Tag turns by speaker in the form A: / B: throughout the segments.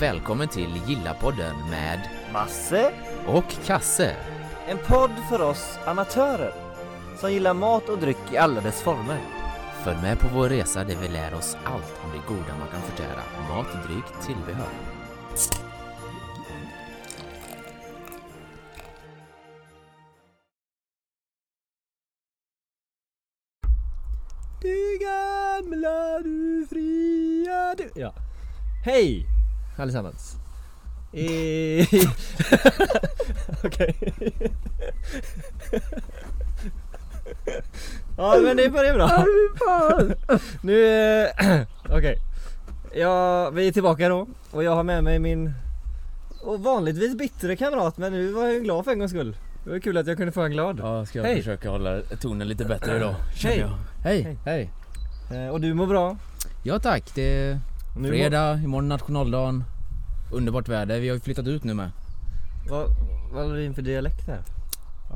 A: välkommen till Gilla-podden med
B: Masse,
A: och Kasse.
B: en podd för oss amatörer som gillar mat och dryck i alla dess former.
A: Följ med på vår resa där vi lär oss allt om det goda man kan förtära. Mat, dryck, tillbehör.
B: Du gamla, du fria, du... Ja. Hej allesammans. I... Okej. ja men det börjar bra. nu, eh, okej. Ja, vi är tillbaka då och jag har med mig min och vanligtvis bittre kamrat men nu var jag glad för en gångs skull. Det var kul att jag kunde få en glad.
A: Ja, ska jag
B: Hej.
A: försöka hålla tonen lite bättre idag. känner
B: Hej.
A: jag. Hej,
B: Hej.
A: hej.
B: Eh, Och du mår bra?
A: Ja tack, det
B: Nu
A: fredag, imorgon nationaldagen. Underbart väder, vi har ju flyttat ut nu med.
B: Vad, vad är det din för dialekt här?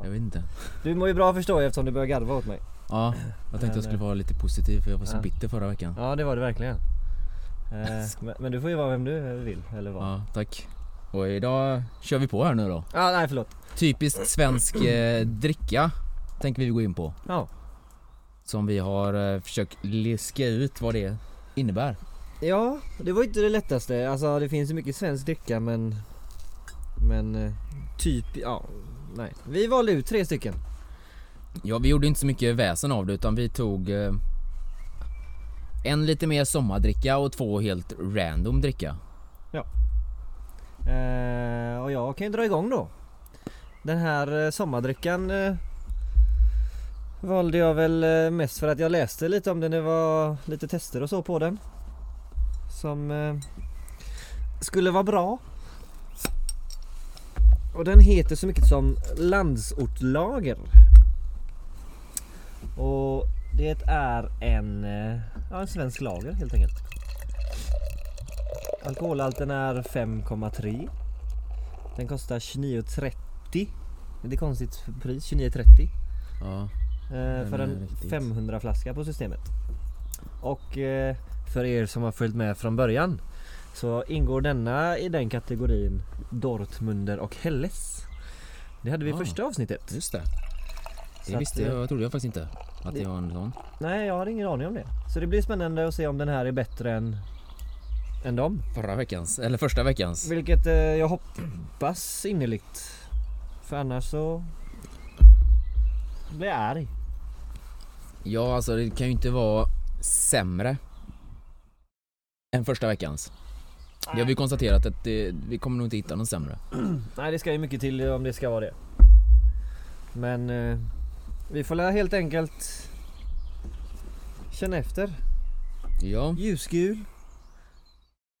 A: Jag vet inte.
B: Du mår ju bra förstår jag eftersom du börjar garva åt mig.
A: Ja, jag tänkte jag skulle vara lite positiv för jag var så
B: Ja.
A: bitter förra veckan.
B: Ja det var det verkligen. Eh, men, men du får ju vara vem du vill eller vad.
A: Ja, tack. Och idag kör vi på här nu då.
B: Ah, nej förlåt.
A: Typiskt svensk eh, dricka tänker vi gå in på.
B: Ja.
A: Som vi har eh, försökt liska ut vad det innebär.
B: Ja, det var inte det lättaste. Alltså det finns ju mycket svensk dricka men Men eh, typ, ja, nej. Vi valde ut tre stycken.
A: Ja, vi gjorde inte så mycket väsen av det utan vi tog eh, en lite mer sommardricka och två helt random dricka.
B: Eh, och jag kan ju dra igång då. Den här eh, sommardrickan eh, valde jag väl mest för att jag läste lite om den. Det var lite tester och så på den. Som eh, skulle vara bra. Och den heter så mycket som Landsortlager. Och det är en, eh, ja, en svensk lager helt enkelt. Alkoholhalten är 5,3 Den kostar 29,30 Det är konstigt pris, 29,30
A: Ja,
B: eh, För en
A: riktigt.
B: 500 flaska på systemet Och eh, för er som har följt med från början Så ingår denna i den kategorin Dortmunder och Helles Det hade vi i
A: Ah.
B: första avsnittet
A: just det.
B: Så
A: Det visste
B: eh,
A: jag, trodde jag faktiskt inte. Att
B: det-
A: det var en sån.
B: Nej jag har ingen aning om det Så det blir spännande att se om den här är bättre än Än dem
A: Förra veckans, eller första veckans.
B: Vilket eh, jag hoppas innerligt. För annars så blir jag arg.
A: Ja, alltså det kan ju inte vara sämre än första veckans. Det har vi konstaterat att det, vi kommer nog inte hitta någon sämre.
B: Nej det ska ju mycket till om det ska vara det. Men eh, vi får lära helt enkelt känna efter.
A: Ja,
B: Ljusgul.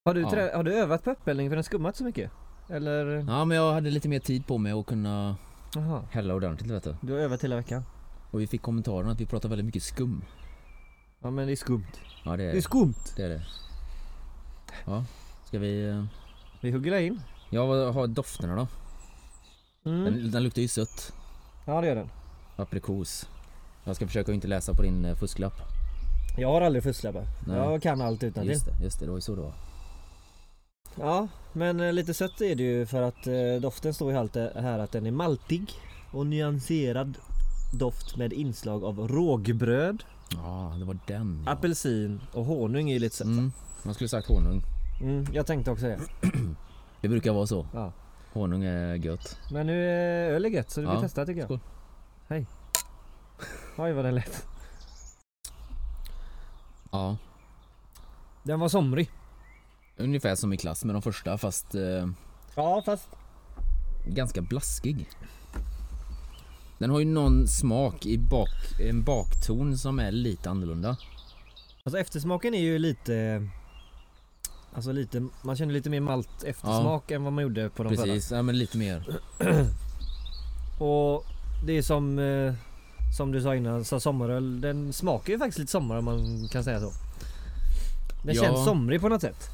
B: Har du,
A: Ja.
B: trä- har du övat på uppeldning för den skummat så mycket? Eller?
A: ja men jag hade lite mer tid på mig att kunna
B: Jaha.
A: hälla ordentligt vet du.
B: Du har övat hela veckan?
A: Och vi fick kommentaren att vi pratar väldigt mycket skum.
B: Ja men det är skumt.
A: Ja det
B: Det
A: är
B: är skumt!
A: det. Är det. Ja, ska vi... eh,
B: Vi hugger in.
A: Ja, vad har dofterna då?
B: Mm.
A: Den, den luktar ju sött.
B: Ja det gör den.
A: Aprikos. Jag ska försöka inte läsa på din eh, fusklapp.
B: Jag har aldrig fusklappar. Jag kan allt utan
A: Just det, just det, det var ju så det var.
B: Ja, men eh, lite sött är det ju för att eh, doften står ju här att den är maltig och nyanserad doft med inslag av rågbröd,
A: Ja, det var den ja.
B: apelsin och honung är ju lite sött.
A: Mm, man skulle sagt honung.
B: Mm, jag tänkte också det.
A: Det brukar vara så.
B: Ja.
A: Honung är gött.
B: Men nu är öl är gött så vi
A: Ja,
B: testar tycker jag.
A: skål.
B: Hej. Oj vad den lät.
A: Ja,
B: Den var somrig.
A: ungefär som i klass med de första fast eh,
B: Ja fast
A: ganska blaskig. Den har ju någon smak i bak, en bakton som är lite annorlunda.
B: alltså eftersmaken är ju lite Alltså lite, man känner lite mer malt eftersmak än vad man gjorde på de förra.
A: Precis, ja men lite mer.
B: Och det är som eh, Som du sa innan, så sommaröl den smakar ju faktiskt lite sommar om man kan säga så. Den
A: Ja.
B: känns somrig på något sätt.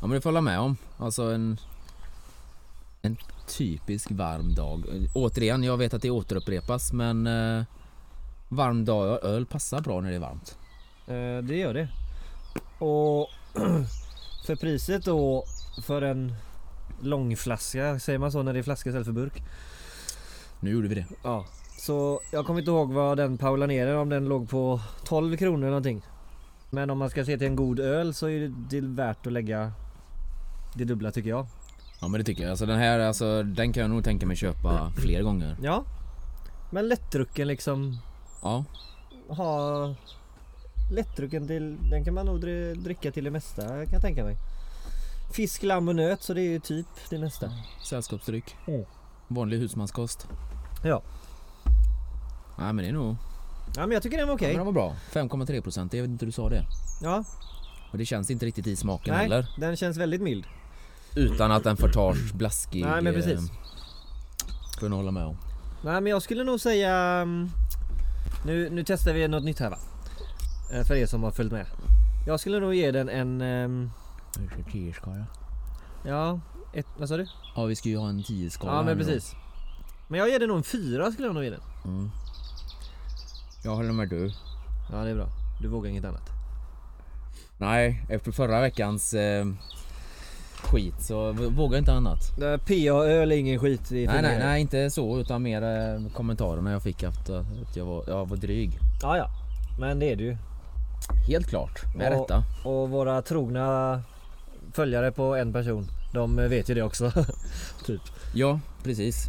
A: Ja men det får jag hålla med om. Alltså en En typisk varm dag. Återigen, jag vet att det återupprepas men eh, Varm dag, öl passar bra när det är varmt.
B: Eh, det gör det. Och för priset då för en långflaska, säger man så när det är flaska istället för burk?
A: Nu gjorde vi det.
B: Ja. Så jag kommer inte ihåg vad den Paula Nere om den låg på 12 kronor eller någonting. Men om man ska se till en god öl så är det värt att lägga det dubbla tycker jag.
A: Ja men det tycker jag. Alltså den här, alltså, den kan jag nog tänka mig köpa fler gånger.
B: Ja. Men lättdrucken liksom
A: Ja.
B: ha lättdrucken till, den kan man nog dri- dricka till det mesta kan jag tänka mig. Fisk, lamm och nöt så det är ju typ det mesta.
A: Sällskapsdryck.
B: Mm.
A: Vanlig husmanskost.
B: Ja.
A: Nej men det är nog...
B: Ja men jag tycker den var okej.
A: Ja, men den var bra. 5,3 procent. Jag vet inte hur du sa det.
B: Ja.
A: Och det känns inte riktigt i smaken
B: Nej,
A: heller.
B: den känns väldigt mild.
A: Utan att den förtar blaskig...
B: Nej, men precis.
A: eh, Får jag hålla med om.
B: Nej men jag skulle nog säga mm, Nu, nu testar vi något nytt här va? Eh, För er som har följt med. Jag skulle nog ge den en...
A: ska 10 skala?
B: Ja, ett, vad sa du?
A: Ja vi ska ju ha en 10 skala
B: Ja men precis. Men jag ger den nog en fyra skulle jag nog ge den.
A: Mm. Jag håller med du.
B: Ja det är bra. Du vågar inget annat.
A: Nej, efter förra veckans eh, skit så vågar jag inte annat.
B: PA-öl är ingen skit i
A: Nej, nej, nej inte så utan mer eh, kommentarerna jag fick efter att jag var, jag var dryg.
B: Ja ja. Men det är du.
A: Helt klart, med
B: Ja.
A: rätta.
B: Och våra trogna följare på en person. De vet ju det också. typ.
A: Ja, precis.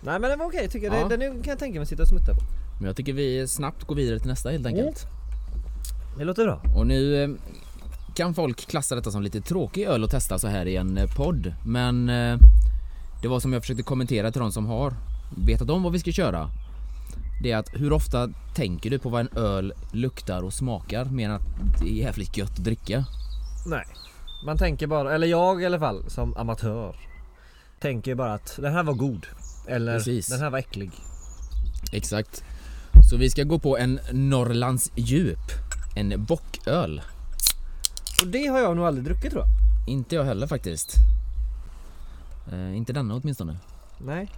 B: Nej men den var okej tycker jag.
A: Ja.
B: Den, den kan jag tänka mig sitta och smutta på.
A: Men jag tycker vi snabbt går vidare till nästa helt enkelt.
B: Det låter bra.
A: Och nu eh, kan folk klassa detta som lite tråkig öl att testa så här i en eh, podd. Men eh, det var som jag försökte kommentera till de som har vetat om vad vi ska köra. Det är att hur ofta tänker du på vad en öl luktar och smakar mer än att det är jävligt gött att dricka?
B: Nej. Man tänker bara, eller jag i alla fall som amatör. Tänker bara att den här var god. Eller
A: Precis.
B: den här var äcklig.
A: Exakt. Så vi ska gå på en Norrlands djup. En bocköl.
B: Och det har jag nog aldrig druckit tror jag.
A: Inte jag heller faktiskt. Eh, inte denna åtminstone.
B: Nej.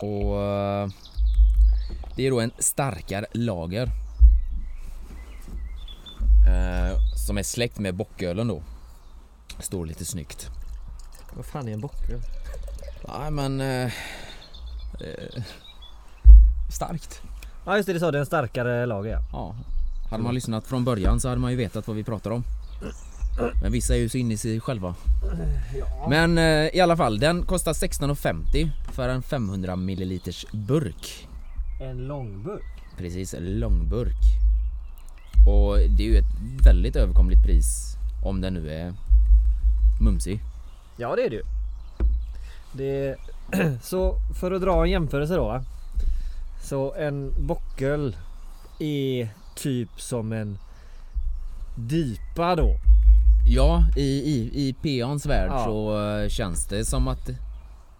A: Och eh, det är då en starkare lager. Eh, som är släkt med bockölen då. Står lite snyggt.
B: Vad fan är en bocköl?
A: Nej men... Eh, eh, starkt.
B: Ja just det, det sa det, en starkare lager ja.
A: Ja. Hade man lyssnat från början så hade man ju vetat vad vi pratar om. Men vissa är ju så inne i sig själva. Men eh, i alla fall, den kostar 16,50 för en 500 milliliters burk.
B: En långburk.
A: Precis, långburk. Och det är ju ett väldigt överkomligt pris om den nu är mumsig.
B: Ja det är det ju. Det Så för att dra en jämförelse då? Så en bocköl är typ som en dipa då.
A: Ja, i, i, i PAns värld
B: Ja.
A: så eh, känns det som att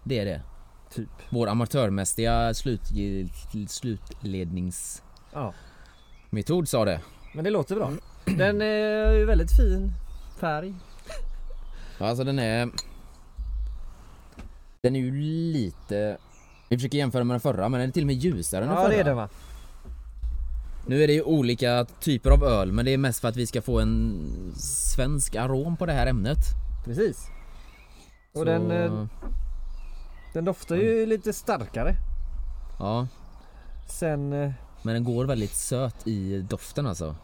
A: det är det.
B: Typ.
A: Vår amatörmässiga slutgil- slutledningsmetod
B: Ja.
A: sa det.
B: Men det låter bra. Den är ju väldigt fin färg.
A: Ja, Alltså den är... Den är ju lite... Vi försöker jämföra med den förra men den är till och med ljusare än den
B: Ja
A: förra.
B: det är den va?
A: Nu är det ju olika typer av öl men det är mest för att vi ska få en svensk arom på det här ämnet.
B: Precis. Och
A: Så,
B: den, eh, den doftar ju lite starkare.
A: Ja,
B: Sen... eh,
A: men den går väldigt söt i doften alltså.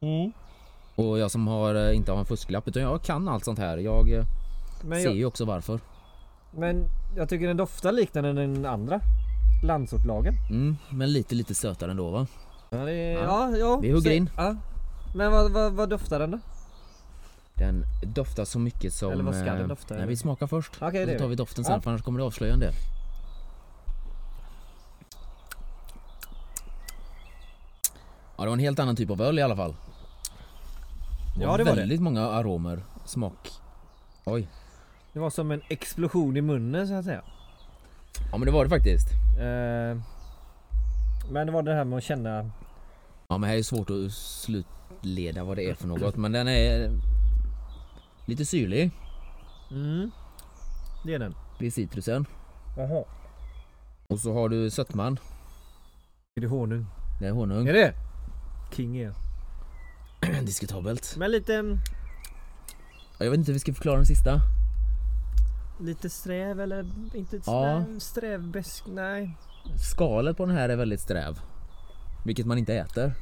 B: Mm.
A: Och jag som har, eh, inte har en fusklapp utan jag kan allt sånt här. Jag eh,
B: Men
A: ser
B: jag,
A: ju också varför.
B: men jag tycker den doftar liknande den andra. Landsortlagen.
A: Mm, men lite lite sötare ändå va?
B: Ja, det är,
A: Ja.
B: ja, ja.
A: Vi hugger
B: Så-
A: in.
B: Ja. Men vad, vad, vad doftar den då?
A: Den doftar så mycket som...
B: Eller vad ska den
A: eh,
B: dofta?
A: Nej, vi smakar först.
B: Okej, det
A: så tar vi doften sen
B: Ja.
A: för annars kommer det avslöja en del. Ja, det var en helt annan typ av öl i alla fall.
B: Ja, det var det.
A: väldigt många aromer, smak. Oj.
B: Det var som en explosion i munnen så att säga.
A: Ja men det var det faktiskt.
B: Eh, men det var det här med att känna...
A: Ja men här är svårt att slutleda vad det är för något men den är lite syrlig.
B: Mm. Det är den.
A: Det är citrusen.
B: Jaha.
A: Och så har du sötman.
B: Är det honung?
A: Det är honung.
B: Är det? King är.
A: Diskutabelt.
B: Men lite...
A: Jag vet inte hur vi ska förklara den sista.
B: Lite sträv eller inte
A: Ja.
B: strävbesk, nej.
A: Skalet på den här är väldigt sträv. Vilket man inte äter.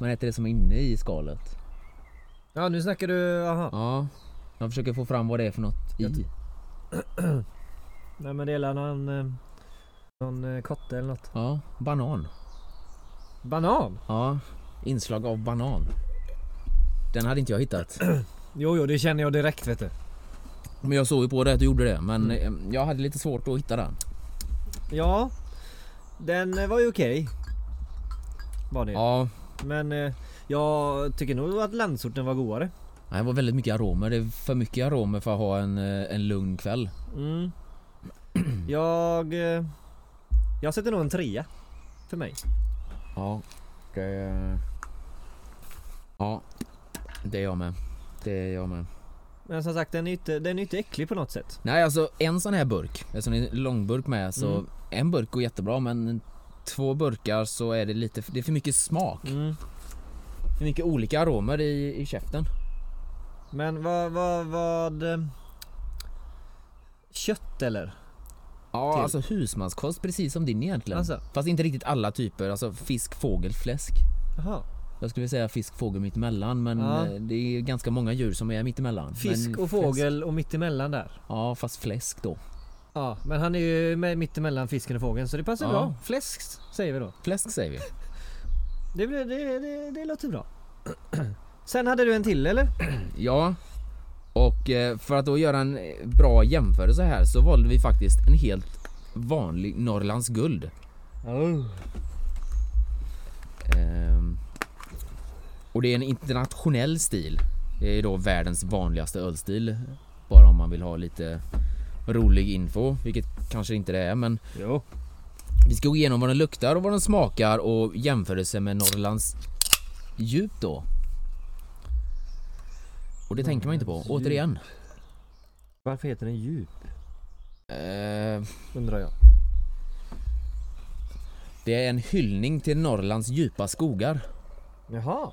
A: Man äter det som är inne i skalet.
B: Ja nu snackar du, aha.
A: Ja. Jag försöker få fram vad det är för något i.
B: Nej men det är någon, eh, någon eh, kotte eller något.
A: Ja, banan.
B: Banan?
A: Ja, inslag av banan. Den hade inte jag hittat.
B: Jo jo det känner jag direkt vet du.
A: Men jag såg ju på det att du gjorde det. Men
B: Mm.
A: eh, jag hade lite svårt att hitta den.
B: Ja. Den var ju okej. Var det.
A: Ja,
B: Men jag tycker nog att landsorten var godare.
A: det var väldigt mycket aromer. Det är för mycket aromer för att ha en, eh, en lugn kväll.
B: Mm. Jag... eh, Jag sätter nog en trea. För mig.
A: Ja, det... Ja, det är jag med. Det är jag med.
B: Men som sagt den är inte, den är inte äcklig på något sätt.
A: Nej alltså en sån här burk, eftersom det är en långburk med så
B: Mm.
A: en burk går jättebra men två burkar så är det lite, det är för mycket smak.
B: Mm.
A: För mycket olika aromer i, i käften.
B: Men vad, vad, vad... eh, Kött eller?
A: Ja
B: Till.
A: alltså husmanskost precis som din egentligen.
B: Alltså.
A: Fast inte riktigt alla typer, alltså fisk, fågel, fläsk.
B: Jaha.
A: Jag skulle säga fisk, fågel mittemellan men
B: Ja.
A: eh, det är ganska många djur som är mittemellan.
B: Fisk
A: Men
B: och
A: fläsk-
B: fågel och mittemellan där.
A: Ja fast fläsk då.
B: Ja, men han är ju mittemellan fisken och fågeln så det passar
A: Ja.
B: bra. Fläsk säger vi då.
A: Fläsk säger vi.
B: Det, det, det, det låter bra. Sen hade du en till eller?
A: Ja. Och eh, för att då göra en eh, bra jämförelse här så valde vi faktiskt en helt vanlig Norrlands guld.
B: Oh.
A: Ehm, och det är en internationell stil. Det är då världens vanligaste ölstil. Bara om man vill ha lite rolig info, vilket kanske inte det är men
B: Jo.
A: Vi ska gå igenom vad den luktar och vad den smakar och jämförelse med Norrlands djup då. Och det tänker man inte på,
B: Norrlands djup.
A: återigen.
B: Varför heter den djup?
A: Eh,
B: Undrar jag.
A: det är en hyllning till Norrlands djupa skogar.
B: Jaha.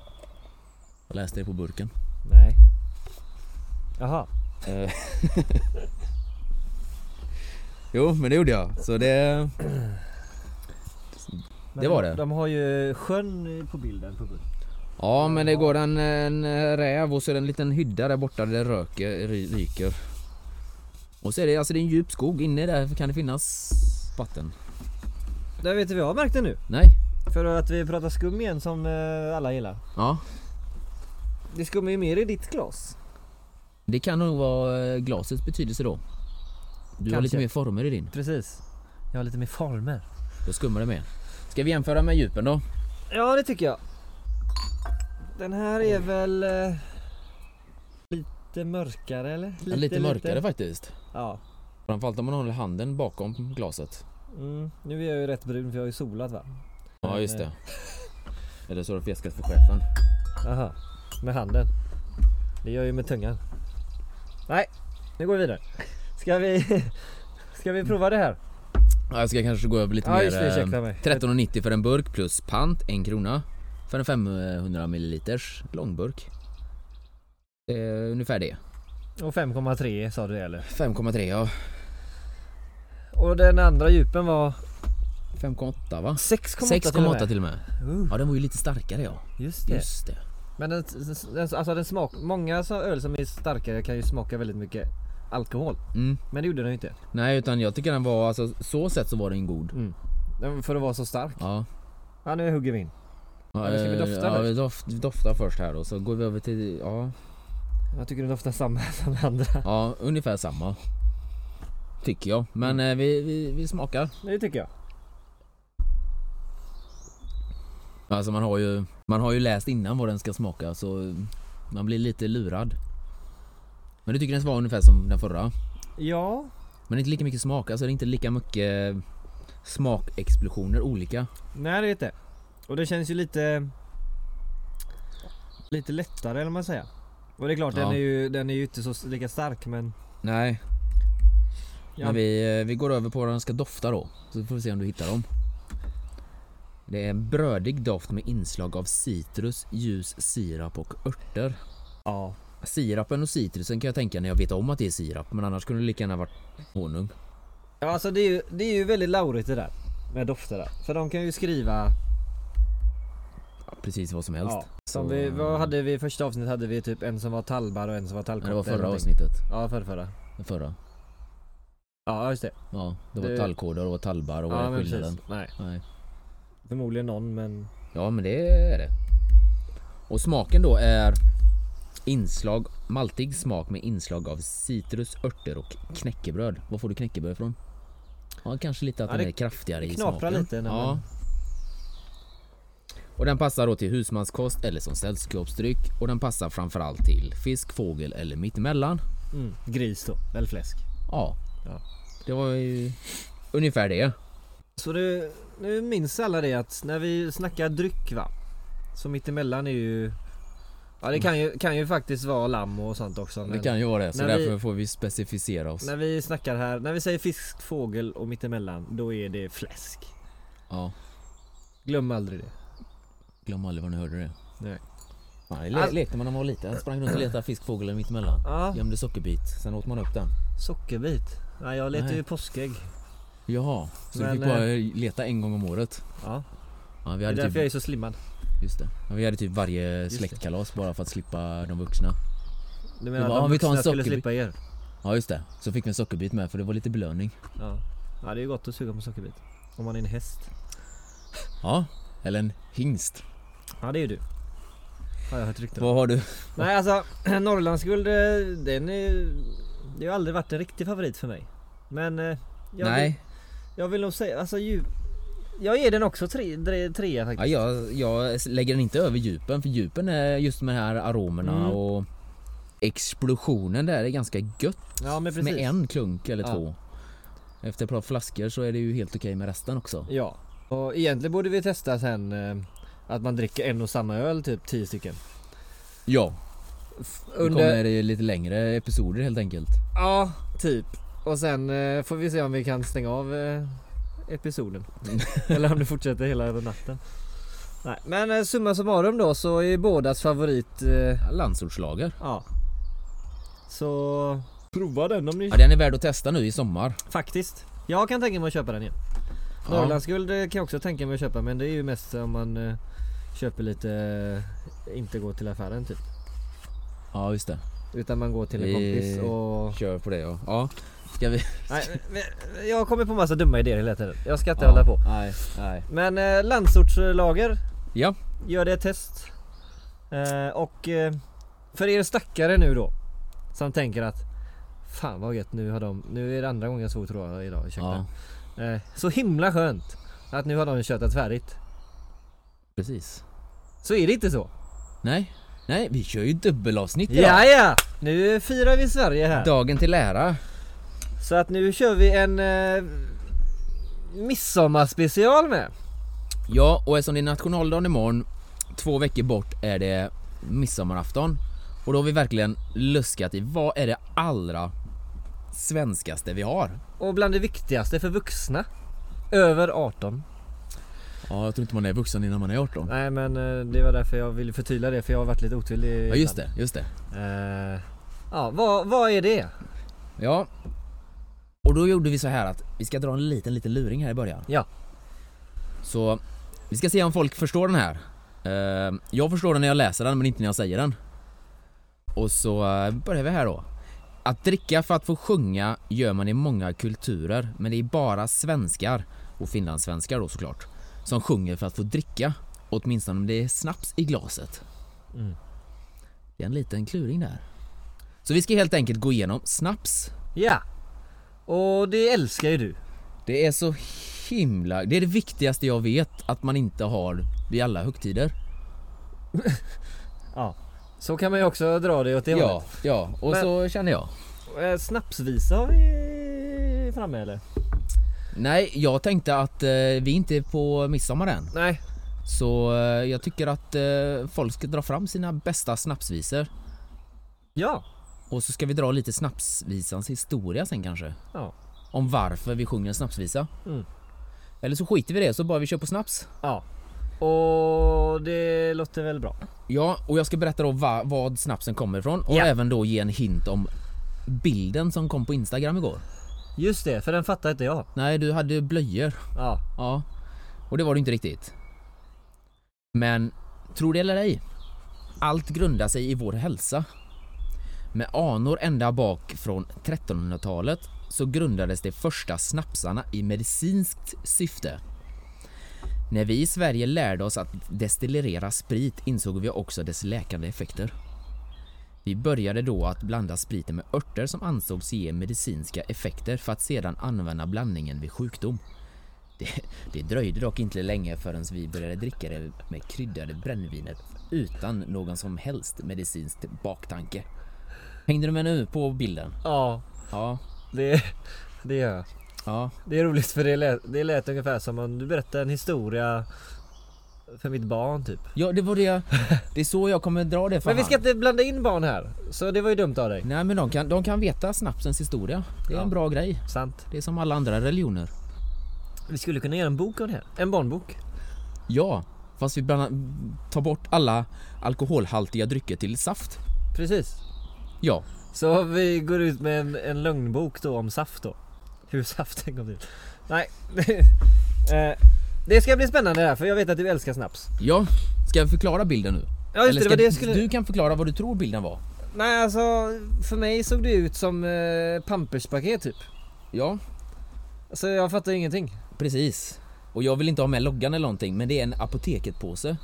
A: Jag läste det på burken.
B: Nej. Jaha.
A: Eh. jo, men det gjorde jag. Så det... Det var
B: de,
A: det.
B: De har ju sjön på bilden på bild.
A: Ja, men det går en, en räv och så är det en liten hydda där borta där det röker, ry- ryker. Och så är det, alltså det är en djup skog. Inne där kan det finnas vatten.
B: Där vet du vad jag märkte nu?
A: Nej?
B: För att vi pratar skum igen som eh, alla gillar.
A: Ja.
B: Det skummar ju mer i ditt glas.
A: Det kan nog vara eh, glasets betydelse då. Du har
B: Kanske.
A: lite mer former i din.
B: Precis. Jag har lite mer former.
A: Då skummar det mer. Ska vi jämföra med djupen då?
B: Ja det tycker jag. Den här är väl eh, lite mörkare eller?
A: Lite, lite mörkare faktiskt.
B: Ja.
A: Framförallt om man håller handen bakom glaset.
B: Mm, nu är jag ju rätt brun för jag har ju solat va?
A: Ja just
B: eh,
A: det. Eller så har du fjäskat för chefen.
B: Aha, med handen. Det gör jag ju med tungan. Nej, nu går vi vidare. Ska vi, ska vi prova det här?
A: Ja, jag ska kanske gå över lite
B: Ja
A: mer.
B: det,
A: eh,
B: ursäkta mig.
A: 13,90 för en burk plus pant, en krona. För en 500 milliliters långburk. Det är ungefär det.
B: Och 5,3 sa du eller?
A: 5,3 ja.
B: Och den andra djupen var
A: 5,8 va?
B: 6,8 till och
A: 6,8
B: med. Uh,
A: Ja den var ju lite starkare ja.
B: just det.
A: Just det.
B: Men den, alltså den smak, många öl som är starkare kan ju smaka väldigt mycket alkohol.
A: Mm.
B: Men det gjorde den ju inte.
A: Nej utan jag tycker den var, alltså så sett så var den god.
B: Mm. Den- För att vara så stark.
A: Ja.
B: Ja nu hugger vi in.
A: Ja,
B: ska vi
A: eh,
B: dofta
A: ja, vi doft, doftar först här och så går vi över till, ja,
B: Jag tycker den doftar samma som andra.
A: ja ungefär samma. Tycker jag. Men
B: Mm.
A: vi, vi, vi smakar.
B: Det tycker jag.
A: Alltså man har ju, man har ju läst innan vad den ska smaka så man blir lite lurad. Men du tycker den vara ungefär som den förra?
B: Ja,
A: Men inte lika mycket smak, alltså det är inte lika mycket smakexplosioner olika.
B: nej det är inte. Och det känns ju lite Lite lättare eller man säger. Och det är klart
A: Ja.
B: den är ju den är ju inte så lika stark men
A: Nej,
B: ja,
A: men vi, eh, vi går över på vad den ska dofta då. Så får vi se om du hittar dem. Det är en brödig doft med inslag av citrus, ljus sirap och örter.
B: ja.
A: Sirapen och citrusen kan jag tänka när jag vet om att det är sirap men annars kunde det lika gärna varit honung.
B: Ja alltså det är ju, det är ju väldigt laurigt det där. Med dofterna. För de kan ju skriva
A: Ja, precis vad som helst.
B: Ja, som vi, vad hade vi i första avsnittet hade vi typ en som var tallbar och en som var tallkotte
A: det var förra avsnittet.
B: Ja förra, förra.
A: Förra.
B: Ja just det.
A: Ja, det var
B: Det-
A: tallkodar och tallbar och vad
B: ja
A: är
B: men
A: skillnaden?
B: Nej.
A: Nej.
B: Förmodligen någon men
A: Ja men det är det. Och smaken då är inslag, maltig smak med inslag av citrus, örter och knäckebröd. Var får du knäckebröd ifrån? Ja kanske lite att
B: Ja,
A: den är kraftigare i smaken.
B: lite
A: ja.
B: man-
A: Och den passar då till husmanskost eller som sällskapsdryck och den passar framförallt till fisk, fågel eller mittemellan.
B: mm, gris då, eller fläsk.
A: Ja.
B: Ja.
A: Det var ju ungefär det.
B: Så det, nu minns alla det att när vi snackar dryck va. Så mittemellan är ju Ja det kan ju, kan ju faktiskt vara lamm och sånt också.
A: Det kan ju vara det, så
B: när vi-
A: därför får vi specificera oss.
B: när vi snackar här, när vi säger fisk, fågel och mittemellan, då är det fläsk.
A: Ja,
B: Glöm aldrig det.
A: glöm aldrig var ni hörde det.
B: Nej.
A: Det le-
B: All-
A: lekte man när man var liten. Sprang runt och letade fisk, fågel eller mittemellan.
B: Ja,
A: Gömde sockerbit, sen åt man upp den.
B: sockerbit. Nej jag letar
A: Nej.
B: ju påskägg.
A: Jaha, så
B: Men,
A: vi fick bara leta en gång om året.
B: Ja,
A: Ja, vi
B: det är
A: hade
B: därför
A: typ,
B: jag är så slimmad.
A: Just det. Ja, vi hade typ varje släktkalas bara för att slippa de vuxna.
B: Du menar att
A: om
B: de
A: vi tar en
B: vuxna skulle slippa er?
A: Ja just det, så fick vi en sockerbit med för det var lite belöning.
B: Ja. ja det är ju gott att suga på sockerbit. Om man är en häst.
A: Ja, eller en hingst.
B: Ja det är ju du. Har jag hört rykten.
A: Vad har du?
B: Nej alltså, Norrlandsguld, eh, den är Det har aldrig varit en riktig favorit för mig. Men eh, jag, Vill,
A: Nej,
B: jag vill nog säga, alltså ju, Jag ger den också tre, tre, trea
A: ja,
B: faktiskt.
A: jag, jag lägger den inte över djupen för djupen är just med de här aromerna
B: Mm.
A: och explosionen där är ganska gött
B: Ja men precis.
A: med en klunk eller
B: Ja.
A: två. Efter ett par flaskor så är det ju helt okej med resten också.
B: Ja. Och egentligen borde vi testa sen eh, att man dricker en och samma öl, typ 10 stycken.
A: Ja, det
B: Under,
A: kommer i lite längre episoder helt enkelt.
B: Ja, typ. Och sen eh, får vi se om vi kan stänga av eh, episoden. Eller om det fortsätter hela natten. Nej, men eh, summa summarum då så är bådas favorit eh,
A: Landsortslager.
B: Ja. Så prova den om ni...
A: Ja, den är värd att testa nu i sommar.
B: Faktiskt. Jag kan tänka mig att köpa den igen.
A: Ja.
B: Norrlandsguld eh, kan jag också tänka mig att köpa men det är ju mest om man eh, köper lite, eh, inte går till affären typ.
A: Ja just det.
B: Utan man går till en kompis och...
A: Kör på det ja. Ja. Ska vi?
B: Nej, jag kommer på massa dumma idéer hela tiden. Jag ska inte
A: ja.
B: hålla på.
A: Nej, nej.
B: Men eh, landsortslager,
A: Ja.
B: gör det ett test. Eh, och eh, för er stackare nu då, som tänker att Fan vad gött, nu har de, nu är det andra gången jag svor tror jag idag, ursäkta.
A: Ja,
B: Eh, så himla skönt att nu har de köttat färdigt.
A: precis.
B: Så är det inte så.
A: Nej. Nej, vi kör ju dubbelavsnitt idag.
B: Ja, ja! Nu firar vi Sverige här.
A: Dagen till ära.
B: Så att nu kör vi en eh, midsommarspecial med.
A: Ja, och eftersom det är nationaldagen imorgon, två veckor bort är det midsommarafton. Och då har vi verkligen luskat i vad är det allra svenskaste vi har?
B: Och bland det viktigaste för vuxna. Över 18.
A: Ja, jag tror inte man är vuxen innan man är 18.
B: Nej men eh, det var därför jag ville förtydliga det för jag har varit lite otydlig.
A: Ja, just det, just det.
B: Eh, ja, vad, vad är det?
A: Ja. Och då gjorde vi så här att vi ska dra en liten, liten luring här i början.
B: Ja.
A: Så vi ska se om folk förstår den här. Eh, Jag förstår den när jag läser den men inte när jag säger den. Och så börjar vi här då. Att dricka för att få sjunga gör man i många kulturer men det är bara svenskar, och finlandssvenskar då såklart, som sjunger för att få dricka. Åtminstone om det är snaps i glaset.
B: Mm.
A: Det är en liten kluring där. Så vi ska helt enkelt gå igenom snaps.
B: Ja. Och det älskar ju du.
A: Det är så himla... Det är det viktigaste jag vet att man inte har vid alla högtider.
B: Ja. Så kan man ju också dra det åt det
A: Ja,
B: hållet.
A: ja. Och
B: Men-
A: så känner jag.
B: Eh, Snapsvisa har vi framme eller?
A: Nej, jag tänkte att eh, vi inte är på midsommar än.
B: Nej.
A: Så eh, jag tycker att eh, folk ska dra fram sina bästa snapsvisor.
B: Ja.
A: Och så ska vi dra lite snapsvisans historia sen kanske.
B: Ja.
A: Om varför vi sjunger en snapsvisa.
B: Mm.
A: Eller så skiter vi i det så bara vi kör på snaps.
B: Ja. Och det låter väl bra.
A: Ja, och jag ska berätta då va, vad snapsen kommer ifrån och
B: Ja.
A: även då ge en hint om bilden som kom på Instagram igår.
B: Just det, för den fattar inte jag.
A: Nej, du hade blöjor.
B: Ja.
A: Ja, och det var det inte riktigt. Men, tro det eller ej, allt grundar sig i vår hälsa. Med anor ända bak från 1300-talet så grundades de första snapsarna i medicinskt syfte. När vi i Sverige lärde oss att destillera sprit insåg vi också dess läkande effekter. Vi började då att blanda spriten med örter som ansågs ge medicinska effekter för att sedan använda blandningen vid sjukdom. Det, det dröjde dock inte länge förrän vi började dricka det med kryddade brännvinet utan någon som helst medicinsk baktanke. Hängde du med nu på bilden?
B: Ja,
A: Ja,
B: det, det gör jag.
A: ja,
B: Det är roligt för det lät, det lät ungefär som om du berättar en historia för mitt barn typ.
A: ja det var det. Det är så jag kommer dra det för
B: Men vi
A: han.
B: ska inte blanda in barn här, så det var ju dumt av dig.
A: Nej men de kan, de kan veta snapsens historia. Det är
B: Ja.
A: en bra grej.
B: Sant.
A: Det är som alla andra religioner.
B: Vi skulle kunna göra en bok av det här. En barnbok.
A: Ja, fast vi blandar, tar bort alla alkoholhaltiga drycker till saft.
B: Precis.
A: Ja,
B: Så vi går ut med en, en lögnbok då om saft då. Hur saften kom till. Nej. Eh, det ska bli spännande det här för jag vet att du älskar snaps.
A: ja. Ska jag förklara bilden nu?
B: Ja just det, det var det
A: ska-
B: skulle...
A: Du kan förklara vad du tror bilden var.
B: Nej alltså, för mig såg det ut som eh, Pampers-paket typ.
A: Ja,
B: Så jag fattar ingenting.
A: precis. Och jag vill inte ha med loggan eller någonting, men det är en apoteket-påse.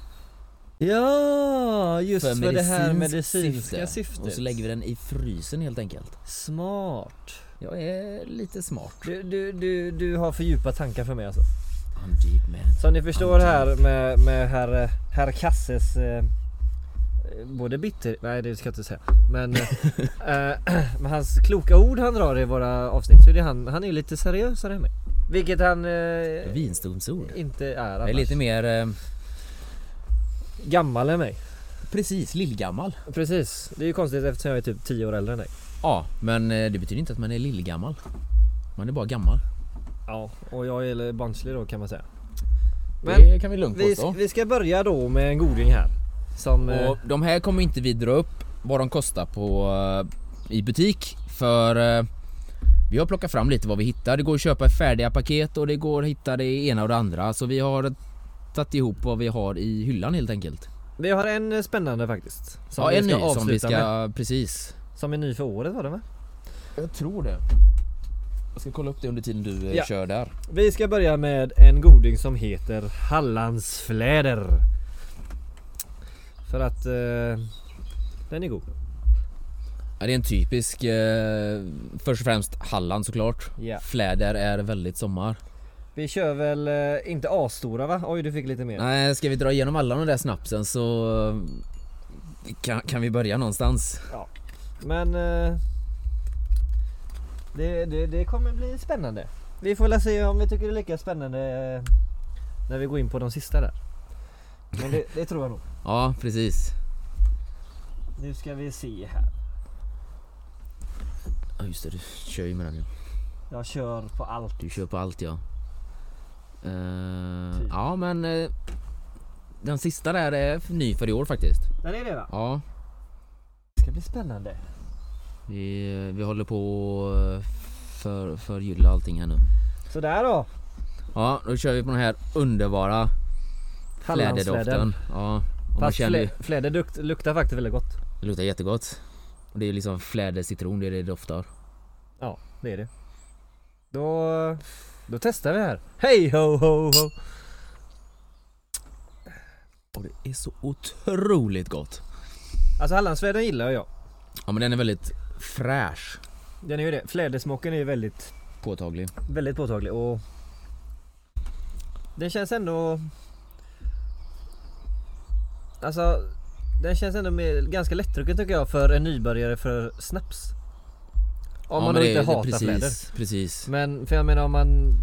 B: Ja, just för, det här medicinska
A: syfte.
B: syftet.
A: Och så lägger vi den i frysen helt enkelt.
B: Smart.
A: Jag är lite smart.
B: Du, du, du, du har för djupa tankar för mig alltså.
A: I'm deep man.
B: Som ni förstår här med, med herr, herr Kasses eh, Både bitter, nej det ska jag inte säga Men eh, med hans kloka ord han drar i våra avsnitt så är det han, han är lite seriösare än mig Vilket han eh,
A: Vinstdomsord.
B: inte är
A: Jag är
B: annars.
A: lite mer, eh,
B: Gammal än mig
A: precis, lillgammal.
B: Precis, det är ju konstigt eftersom jag är typ 10 år äldre än dig
A: Ja, men eh, det betyder inte att man är lillgammal. Man är bara gammal.
B: Ja, och jag är barnslig då kan man säga Men
A: det kan vi lugnt
B: vi,
A: påstå.
B: vi ska börja då med en goding här Som... eh,
A: Och de här kommer inte vi dra upp vad de kostar på eh, i butik för eh, vi har plockat fram lite vad vi hittar. Det går att köpa färdiga paket och det går att hitta det ena och det andra. Så vi har tagit ihop vad vi har i hyllan helt enkelt.
B: Vi har en eh, spännande faktiskt Som
A: ja,
B: vi
A: en
B: ska
A: ny som vi ska,
B: med
A: precis.
B: Som är ny för året var det va?
A: Jag tror det. Jag ska kolla upp det under tiden du eh,
B: Ja.
A: kör där.
B: Vi ska börja med en goding som heter Hallandsfläder För att eh, den är god
A: Ja, det är en typisk, eh, först och främst Halland såklart.
B: Ja.
A: Fläder är väldigt sommar.
B: Vi kör väl eh, inte A-stora va? Oj du fick lite mer
A: Nej, ska vi dra igenom alla de där snapsen så eh, kan, kan vi börja någonstans.
B: Men eh, det, det, det kommer bli spännande Vi får väl se om vi tycker det är lika spännande eh, När vi går in på de sista där Men det, det tror jag nog
A: Ja, precis.
B: Nu ska vi se här
A: Ja just det, du kör ju med den ja.
B: Jag kör på allt
A: Du kör på allt ja. Eh,
B: Typ.
A: ja men eh, den sista där är ny för i år faktiskt.
B: Den är det va?
A: Ja,
B: Det ska bli spännande
A: vi, vi håller på eh, för, förgylla allting här nu.
B: Sådär då
A: Ja, då kör vi på den här underbara fläderdoften. Ja,
B: Fast
A: känner
B: fläder luktar faktiskt väldigt gott
A: det luktar jättegott. Och det är liksom fläder citron, det är det det doftar.
B: Ja, det är det Då, då testar vi här Hej ho ho ho
A: Och det är så otroligt gott.
B: Alltså Hallandsflädern gillar jag
A: Ja men den är väldigt fräsch.
B: Den är ju det, flädersmaken är ju väldigt
A: Påtaglig.
B: Väldigt påtaglig och Den känns ändå Alltså Den känns ändå mer, ganska lättdrucken tycker jag för en nybörjare för snaps Om
A: Ja,
B: man då inte hatar
A: precis,
B: fläder
A: Precis.
B: Men för jag menar om man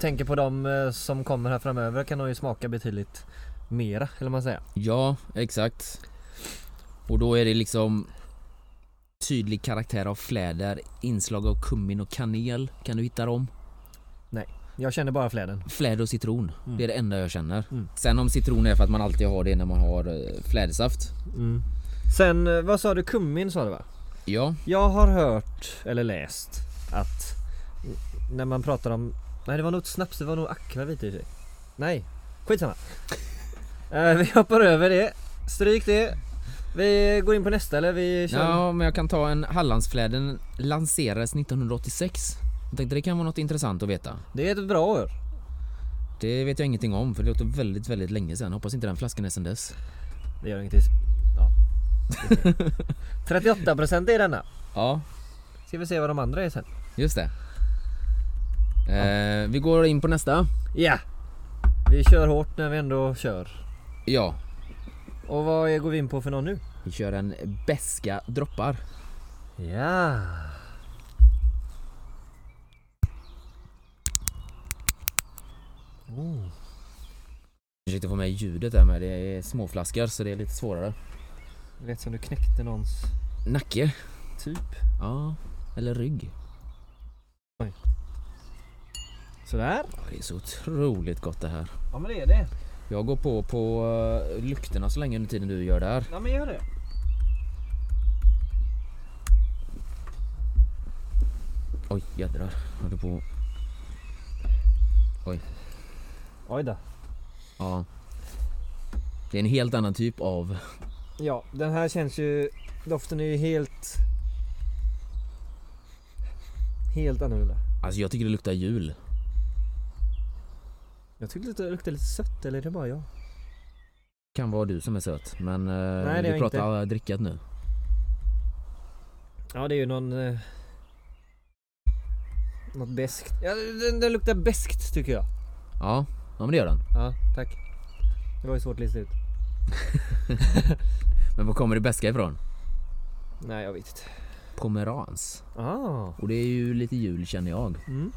B: Tänker på de eh, som kommer här framöver kan de ju smaka betydligt Mera, eller man säger
A: Ja, exakt. Och då är det liksom tydlig karaktär av fläder, inslag av kummin och kanel. Kan du hitta dem?
B: Nej. Jag känner bara fläden.
A: Fläder och citron.
B: Mm.
A: Det är det enda jag känner.
B: Mm.
A: Sen om citron är för att man alltid har det när man har eh, flädersaft.
B: Mm. Sen, eh, vad sa du? Kummin sa du va?
A: Ja,
B: Jag har hört, eller läst, att när man pratar om... Nej det var nog snaps, det var nog akvavit i sig. Nej, skitsamma. Eh, vi hoppar över det. Stryk det. Vi går in på nästa eller vi kör?
A: ja men jag kan ta en Hallandsfläden lanserades 1986. Jag tänkte det kan vara något intressant att veta.
B: Det är ett bra år.
A: Det vet jag ingenting om för det låter väldigt, väldigt länge sedan. Hoppas inte den flaskan är sedan dess.
B: Det gör ingenting. Ja. Okej. 38% är denna.
A: Ja,
B: Ska vi se vad de andra är sen.
A: just det. Eh, vi går in på nästa.
B: Ja! Vi kör hårt när vi ändå kör.
A: Ja,
B: Och vad går vi in på för någon nu?
A: vi kör en beska droppar.
B: Ja. Oh.
A: Jag försökte få med ljudet där med. Det är småflaskor så det är lite svårare.
B: Det lät som du knäckte någons
A: Nacke.
B: typ.
A: Ja, eller rygg.
B: Sådär.
A: Ja, Det är så otroligt gott det här.
B: Ja men det är det.
A: Jag går på på uh, lukterna så länge under tiden du gör det här.
B: Ja men gör det.
A: Oj jädrar. Håller på.
B: Oj då.
A: Ja. Det är en helt annan typ av...
B: Ja, den här känns ju... Doften är ju helt... Helt annorlunda.
A: Alltså jag tycker det luktar jul.
B: Jag tycker det luktar lite sött, eller är det bara jag?
A: Kan vara du som är söt men uh,
B: Nej, det
A: vi pratar drickat nu.
B: Ja, det är ju någon... Eh, något beskt. Ja, den, den luktar beskt tycker jag.
A: Ja, ja men det gör den.
B: Ja, tack. Det var ju svårt att lista ut.
A: Men var kommer det beska ifrån?
B: Nej, jag vet inte.
A: Pomerans.
B: Ah.
A: Och det är ju lite jul känner jag.
B: Mm.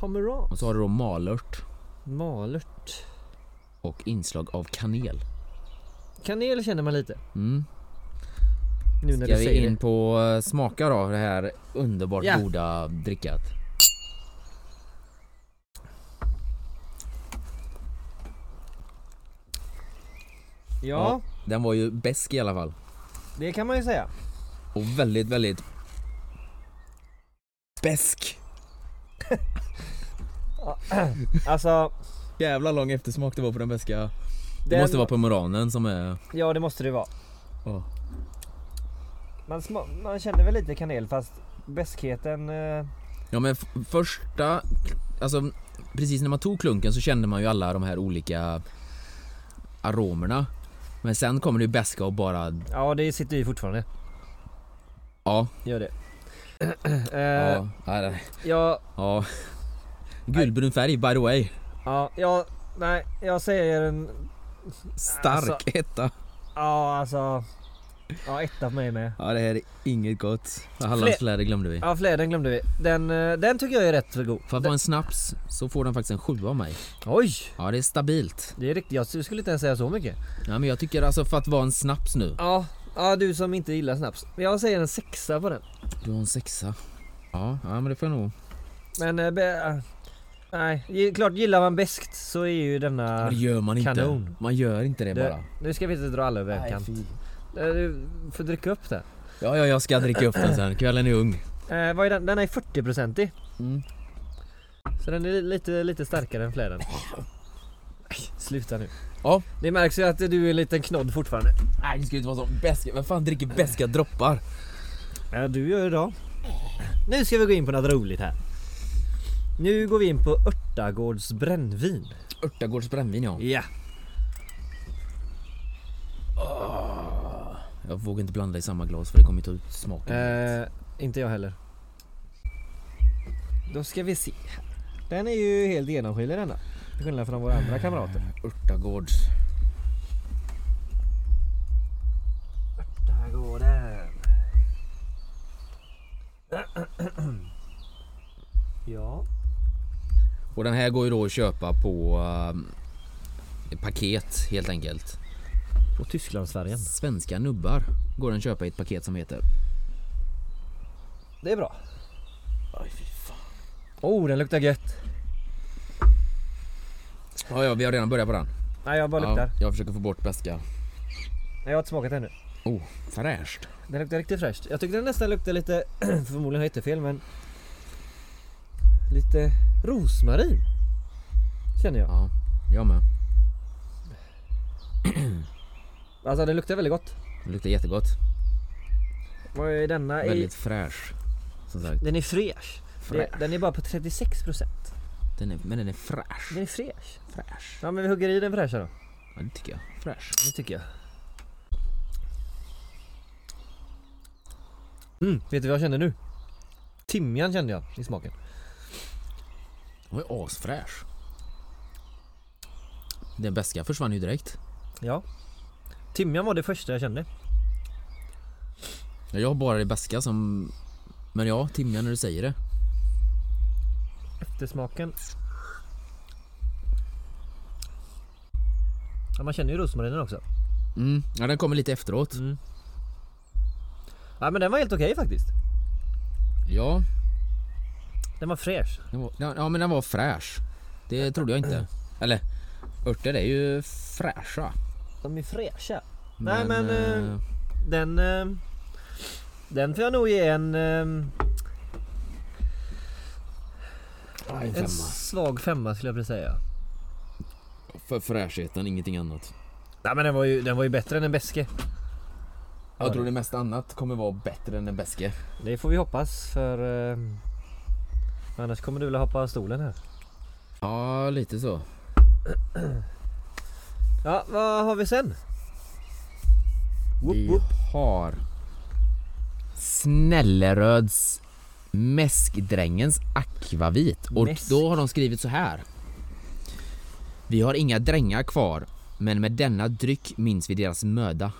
B: Pomerans.
A: Och så har du då malört
B: Malört.
A: och inslag av kanel.
B: Kanel känner man lite.
A: Mm.
B: Nu när
A: Ska
B: du
A: vi
B: säger
A: in
B: det.
A: på eh, smaka då, det här underbart
B: Ja.
A: goda drickat.
B: Ja,
A: Den var ju besk i alla fall.
B: det kan man ju säga.
A: Och väldigt, väldigt besk.
B: Alltså,
A: Jävla lång eftersmak det var på den beska. Det
B: den,
A: måste vara pomeranen som är...
B: Ja, det måste det vara.
A: Ja.
B: Man, sma- man känner väl lite kanel fast beskheten... Eh,
A: Ja men första, alltså precis när man tog klunken så kände man ju alla de här olika aromerna. Men sen kommer det ju beska och bara,
B: ja, det sitter ju fortfarande.
A: ja,
B: Gör det.
A: ja, ja,
B: ja,
A: ja. Gulbrun färg by the way.
B: ja, ja, nej, jag säger en...
A: Stark
B: Alltså-
A: etta.
B: Ja, alltså... Ja, etta på mig med.
A: Ja det här är inget gott. Hallandsfläder glömde vi.
B: Ja, fläden glömde vi. Den, eh, den tycker jag är rätt för god.
A: För att vara en snaps så får den faktiskt en sjua av mig.
B: Oj!
A: Ja det är stabilt.
B: Det är riktigt, jag skulle inte ens säga så mycket.
A: Ja men jag tycker alltså för att vara en snaps nu.
B: Ja, ja du som inte gillar snaps. Jag säger en sexa på den.
A: Du har en sexa. Ja, ja men det får jag nog.
B: Men, eh, nej, klart gillar man beskt så är ju denna...
A: Men det gör man inte.
B: Kanon.
A: Man gör inte det
B: Du,
A: bara.
B: nu ska vi inte dra alla över en
A: Nej,
B: kant.
A: fy.
B: Eh, Du får dricka upp det.
A: Ja, ja, jag ska dricka upp den sen. Kvällen är ung.
B: Eh, vad är den? Den är 40-procentig.
A: Mm.
B: Så den är li- lite, lite starkare än fläden. Nej, Sluta nu.
A: Ja.
B: Det märks ju att du är en liten knodd fortfarande.
A: Nej, det ska ju inte vara så beska. Vem fan dricker beska droppar?
B: Ja, du gör det då. Nu ska vi gå in på något roligt här. Nu går vi in på Örtagårds brännvin.
A: Örtagårds brännvin ja.
B: Ja.
A: Jag vågar inte blanda i samma glas för det kommer ta ut smaken.
B: Eh, inte jag heller. Då ska vi se här. Den är ju helt genomskinlig denna. Till skillnad från våra andra kamrater.
A: Örtagårds.
B: Där går den. Ja.
A: Och den här går ju då att köpa på uh, paket helt enkelt.
B: På Tysklandsfärgen.
A: Svenska nubbar går den köpa i ett paket som heter.
B: Det är bra.
A: Aj fy fan.
B: Oh, den luktar gött.
A: Ja, ja, vi har redan börjat på den.
B: Nej jag bara
A: Ja,
B: luktar.
A: jag försöker få bort beska.
B: Nej, jag har inte smakat ännu.
A: Oh, fräscht.
B: Den luktar riktigt fräscht. Jag tyckte den nästan luktade lite, förmodligen har jag jättefel men Lite rosmarin Känner jag.
A: Ja, jag med.
B: Alltså den luktar väldigt gott.
A: Det luktar jättegott.
B: Vad är denna? I,
A: Väldigt fräsch. Som sagt.
B: den är fräsch.
A: Fräsch.
B: Den är bara på 36%.
A: Den är, men den är fräsch.
B: Den är fräsch.
A: Fräsch.
B: Ja men vi hugger i den fräscha då.
A: Ja, det tycker jag. Fräsch.
B: Det tycker jag. Mm, vet du vad jag kände nu? Timjan kände jag i smaken.
A: Den var ju asfräsch. Den beska försvann ju direkt.
B: Ja. Timjan var det första jag kände.
A: Ja, Jag har bara det beska som... Men ja, timjan när du säger det.
B: Eftersmaken. Ja, man känner ju rosmarinen också.
A: Mm. Ja, den kommer lite efteråt.
B: Mm. Ja men den var helt okej faktiskt.
A: Ja,
B: Den var fräsch.
A: den var, ja, men den var fräsch. Det trodde jag inte. Eller, örter är ju fräscha.
B: De är fräscha. Nej, men,
A: eh,
B: eh, Den... Eh, den får jag nog ge en... Eh,
A: en femma.
B: svag femma skulle jag vilja säga.
A: För fräschheten, ingenting annat.
B: Nej men den var ju, den var ju bättre än en beske.
A: Jag tror det mesta annat kommer vara bättre än en beske.
B: Det får vi hoppas för... Annars kommer du vilja hoppa av stolen här.
A: Ja, lite så.
B: Ja, vad har vi sen? Whoop,
A: Vi
B: whoop.
A: har Snälleröds Mäskdrängens akvavit och
B: Mäsk.
A: då har de skrivit så här. Vi har inga drängar kvar, men med denna dryck minns vi deras möda.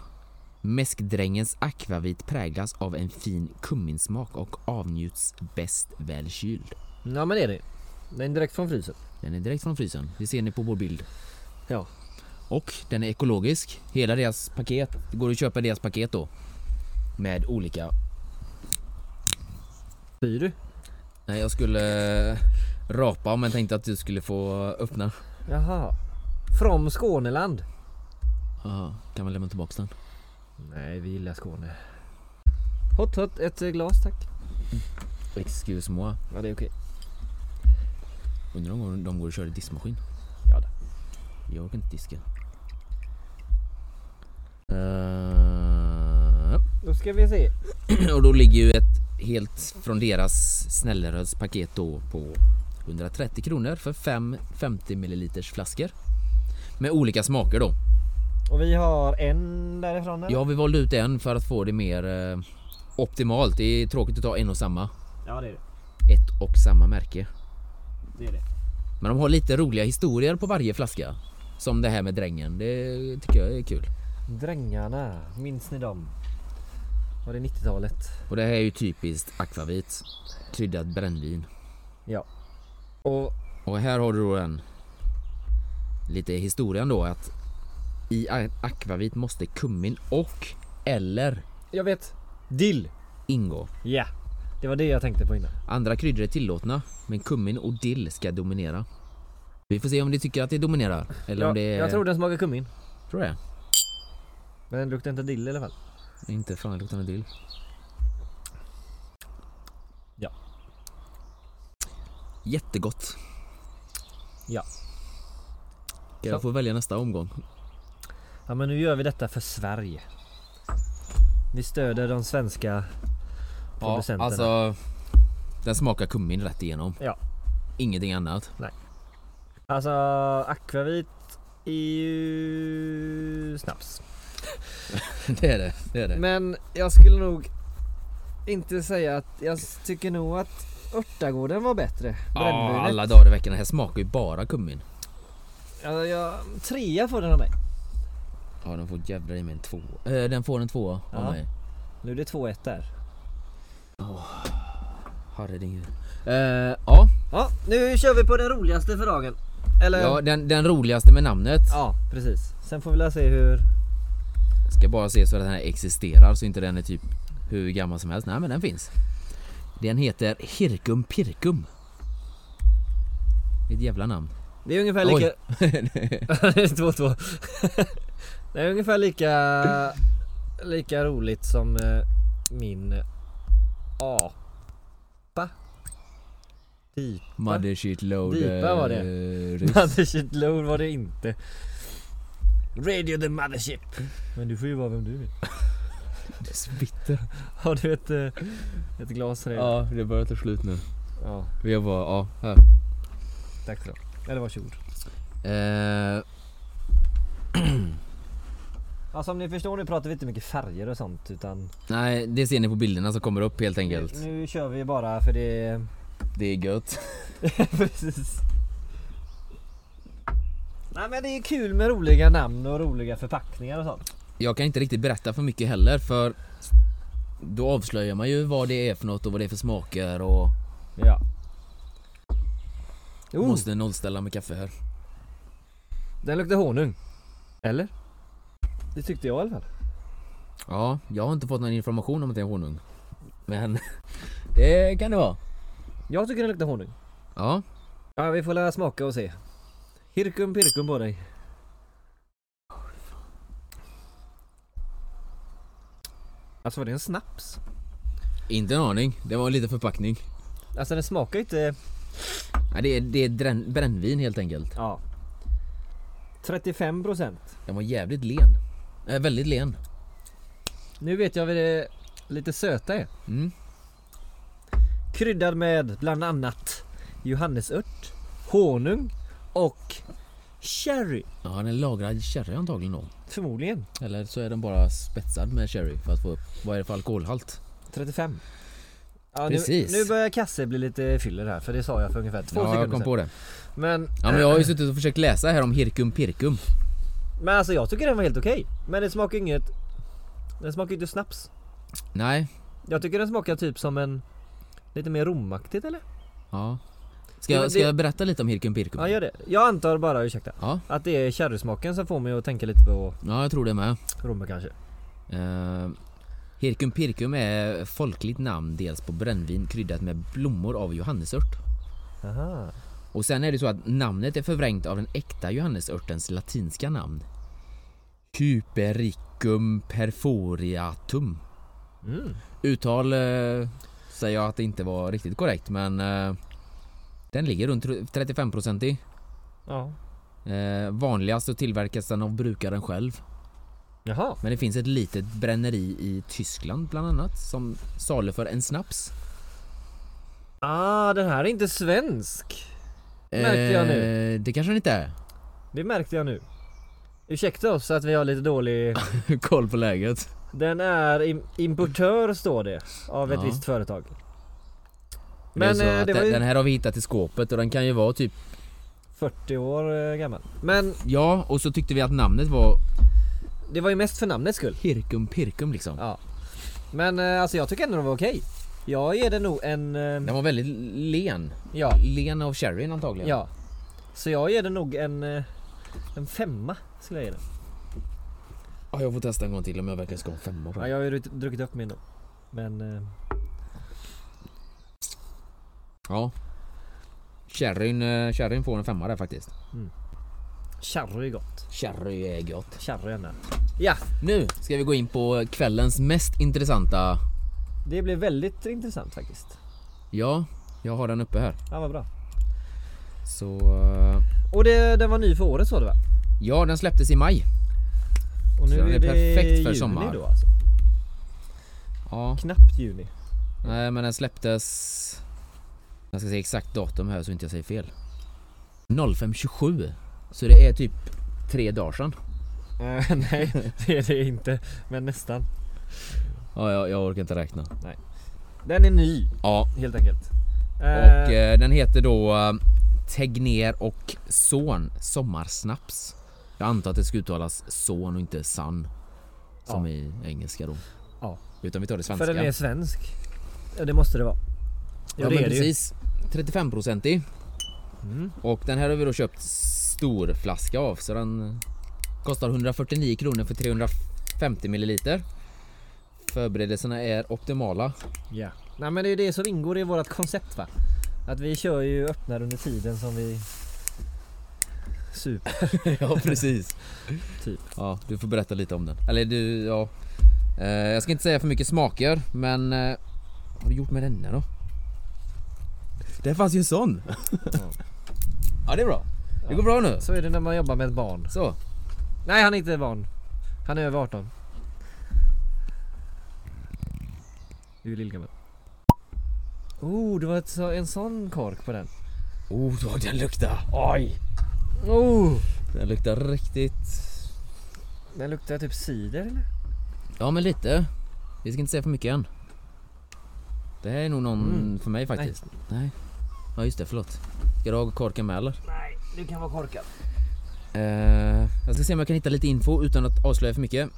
A: Mäskdrängens akvavit präglas av en fin kumminsmak och avnjuts bäst väl kyld.
B: Ja men det är det. Den är direkt från frysen.
A: Den är direkt från frysen, det ser ni på vår bild.
B: Ja.
A: Och den är ekologisk. Hela deras paket, det går att köpa deras paket då. Med olika...
B: Spyr du?
A: Nej jag skulle eh, rapa men tänkte att du skulle få öppna.
B: Jaha. Från Skåneland?
A: Aha, kan man lämna tillbaks den?
B: Nej, vi gillar Skåne. Hot hot, ett eh, glas tack.
A: Excuse moi.
B: Ja det är okej.
A: Undrar om de går och kör i diskmaskin?
B: Ja då.
A: Jag orkar inte diska. Eh,
B: Då ska vi se.
A: och då ligger ju ett helt från deras Snälleröds paket då på 130 kronor för fem 50 milliliters flaskor. Med olika smaker då.
B: Och vi har en därifrån eller?
A: Ja, vi valde ut en för att få det mer eh, optimalt. Det är tråkigt att ta en och samma.
B: Ja det är det.
A: Ett och samma märke.
B: Det är det.
A: Men de har lite roliga historier på varje flaska. Som det här med drängen. Det tycker jag är kul.
B: Drängarna, minns ni dem? Var det 90-talet?
A: Och det här är ju typiskt akvavit. Kryddat brännvin.
B: Ja. Och
A: Och här har du då en lite historien då att i akvavit måste kummin och eller
B: jag vet. Dill.
A: ingå.
B: Ja. Det var det jag tänkte på innan.
A: Andra kryddor är tillåtna men kummin och dill ska dominera. Vi får se om de tycker att det dominerar. Eller
B: Ja,
A: om det är...
B: Jag tror den smakar kummin.
A: tror det.
B: Men den luktar inte dill i alla fall.
A: Inte fan luktar den dill.
B: Ja.
A: Jättegott.
B: Ja.
A: Ska jag få välja nästa omgång?
B: Ja men nu gör vi detta för Sverige. Vi stöder de svenska producenterna.
A: alltså Den smakar kummin rätt igenom.
B: Ja.
A: Ingenting annat.
B: Alltså akvavit är ju snaps.
A: det är det. Det är det.
B: Men jag skulle nog inte säga att, jag tycker nog att Örtagården var bättre.
A: Ja, alla dagar i veckan. Det här smakar ju bara kummin.
B: Ja, jag, trea får den av mig.
A: Ja, den får jävlar i mig en två. Eh, den får en tvåa av
B: Ja.
A: mig.
B: Nu är det 2-1 där.
A: Herregud. Eh, ja,
B: Ja, nu kör vi på den roligaste för dagen. Eller?
A: ja den, den roligaste med namnet.
B: Ja, precis. Sen får vi se hur...
A: Ska bara se så att den här existerar så inte den är typ hur gammal som helst. Nej men den finns. Den heter Hirkum Pirkum. Ett jävla namn.
B: Det är ungefär lika... det är 2-2. det är ungefär lika... Lika roligt som eh, min apa. Dipa.
A: Mother shit load.
B: Dipa var det.
A: eh, ryss.
B: Mothership load var det inte. Radio the mothership. Men du får ju vara vem du vill.
A: Det svitter.
B: Har du ett, eh, ett glas här?
A: Ja, det börjar ta slut nu.
B: ja.
A: Vi har bara, ja, här.
B: Tack så. Eller varsågod.
A: Eh,
B: Ja som ni förstår nu pratar vi inte mycket färger och sånt utan
A: nej, det ser ni på bilderna som kommer upp helt enkelt.
B: nu, nu kör vi bara för det
A: Det är gött.
B: Precis. Nej men det är kul med roliga namn och roliga förpackningar och sånt.
A: Jag kan inte riktigt berätta för mycket heller för då avslöjar man ju vad det är för något och vad det är för smaker och
B: Ja. Oh,
A: måste nollställa med kaffe här.
B: den luktar honung. Eller? Det tyckte jag i alla fall.
A: Ja, jag har inte fått någon information om att det är honung. Men det kan det vara.
B: Jag tycker den luktar honung.
A: Ja,
B: Ja vi får lära smaka och se. Hirkum pirkum på dig. Alltså var det en snaps?
A: inte en aning. Det var en liten förpackning.
B: Alltså den smakar inte...
A: Ja, det är, det är drän, brännvin helt enkelt.
B: Ja. 35 procent.
A: Den var jävligt len. Äh, väldigt len.
B: Nu vet jag vad det lite söta är.
A: Mm.
B: Kryddad med bland annat johannesört, honung och sherry.
A: Ja, den är lagrad sherry antagligen då.
B: Förmodligen.
A: Eller så är den bara spetsad med sherry för att få upp, vad är det för alkoholhalt?
B: 35. Ja,
A: Precis.
B: Nu, nu börjar Kasse bli lite fyller här för det sa jag för ungefär två
A: Ja, jag
B: sekunder
A: kom
B: sedan.
A: på det.
B: Men,
A: Ja men jag har ju suttit och försökt läsa här om Hirkum Pirkum.
B: Men alltså jag tycker den var helt okej. Men det smakar inget... Den smakar inte snaps.
A: Nej,
B: Jag tycker den smakar typ som en... Lite mer romaktigt eller?
A: ja. Ska,
B: Ja,
A: jag, ska
B: det-
A: jag berätta lite om Hirkum Pirkum?
B: Ja gör det. Jag antar bara, ursäkta,
A: Ja,
B: att det är sherrysmaken som får mig att tänka lite på
A: ja jag tror det med.
B: Romme kanske.
A: Uh, Hirkum Pirkum är folkligt namn dels på brännvin kryddat med blommor av johannesört.
B: Aha.
A: Och sen är det så att namnet är förvrängt av den äkta johannesörtens latinska namn. Hypericum perforiatum.
B: Mm.
A: Uttal eh, säger jag att det inte var riktigt korrekt men eh, den ligger runt 35% i.
B: Ja.
A: Eh, vanligast så tillverkas den av brukaren själv.
B: Jaha.
A: Men det finns ett litet bränneri i Tyskland bland annat som saluför en snaps.
B: Ah, den här är inte svensk. Märkte jag nu.
A: Eh, det kanske den inte är.
B: Det märkte jag nu. Ursäkta oss att vi har lite dålig...
A: Koll på läget.
B: Den är im- importör står det av ett
A: Ja.
B: visst företag.
A: Men
B: Men
A: så
B: eh,
A: att
B: det var
A: den,
B: ju
A: den här har vi hittat i skåpet och den kan ju vara typ
B: 40 år eh, gammal. Men
A: Ja, och så tyckte vi att namnet var
B: det var ju mest för namnets skull.
A: Hirkum Pirkum liksom.
B: Ja. Men eh, alltså jag tycker ändå den var okej. Jag ger den nog en... eh,
A: Den var väldigt len.
B: Ja.
A: Len av sherryn antagligen.
B: Ja. Så jag ger den nog en... eh, En femma skulle jag ge den.
A: Ja, jag får testa en gång till om jag verkligen ska ha en femma på
B: Ja, jag har ju druckit upp min då. Men... eh,
A: Ja. Sherryn, sherryn får en femma där faktiskt.
B: Sherry är gott.
A: Sherry är gott.
B: Sherry är. Ja,
A: Nu ska vi gå in på kvällens mest intressanta.
B: Det blev väldigt intressant faktiskt.
A: Ja, jag har den uppe här.
B: Ja, vad bra.
A: Så... eh,
B: Och det, den var ny för året så det va?
A: Ja, den släpptes i maj.
B: Och nu
A: Så den
B: är,
A: är
B: det
A: perfekt för
B: juni
A: sommar.
B: då alltså.
A: Ja,
B: Knappt juni.
A: nej men den släpptes... Jag ska säga exakt datum här så inte jag säger fel. 05.27. Så det är typ tre dagar sedan.
B: Eh, nej, det är det inte. Men nästan.
A: Ja, jag, jag orkar inte räkna.
B: Den är ny
A: Ja,
B: helt enkelt.
A: och
B: Eh,
A: eh, den heter då eh, Tegner och Son Sommarsnaps. Jag antar att det ska uttalas son och inte san. Som
B: Ja.
A: i engelska då.
B: Ja.
A: Utan vi tar det svenska.
B: för den är svensk. Ja det måste det vara. Ja,
A: Ja,
B: det
A: men
B: är det ju.
A: precis. 35-procentig.
B: Mm.
A: Och den här har vi då köpt stor flaska av så den kostar 149 kronor för 350 milliliter. Förberedelserna är optimala.
B: Ja. Nej men det är det som ingår i vårt koncept va? Att vi kör ju öppnar under tiden som vi super.
A: ja precis.
B: Typ.
A: Ja, du får berätta lite om den. Eller du, ja. Eh, jag ska inte säga för mycket smaker, men eh, vad har du gjort med denna då? Det fanns ju en sån! ja det är bra. Det går bra nu.
B: Så är det när man jobbar med ett barn.
A: Så.
B: Nej han är inte barn. Han är över 18. Du är lillgammal. Oh, det var ett, så- en sån kork på den.
A: Oh, vad den luktar.
B: Oj! Oh!
A: Den luktar riktigt...
B: Den luktar typ cider eller?
A: Ja men lite. Vi ska inte säga för mycket än. Det här är nog någon
B: Mm.
A: för mig faktiskt. Nej. Ja just det, förlåt. Ska du ha korken med eller?
B: Nej, du kan vara korkad.
A: Eh, jag ska se om jag kan hitta lite info utan att avslöja för mycket.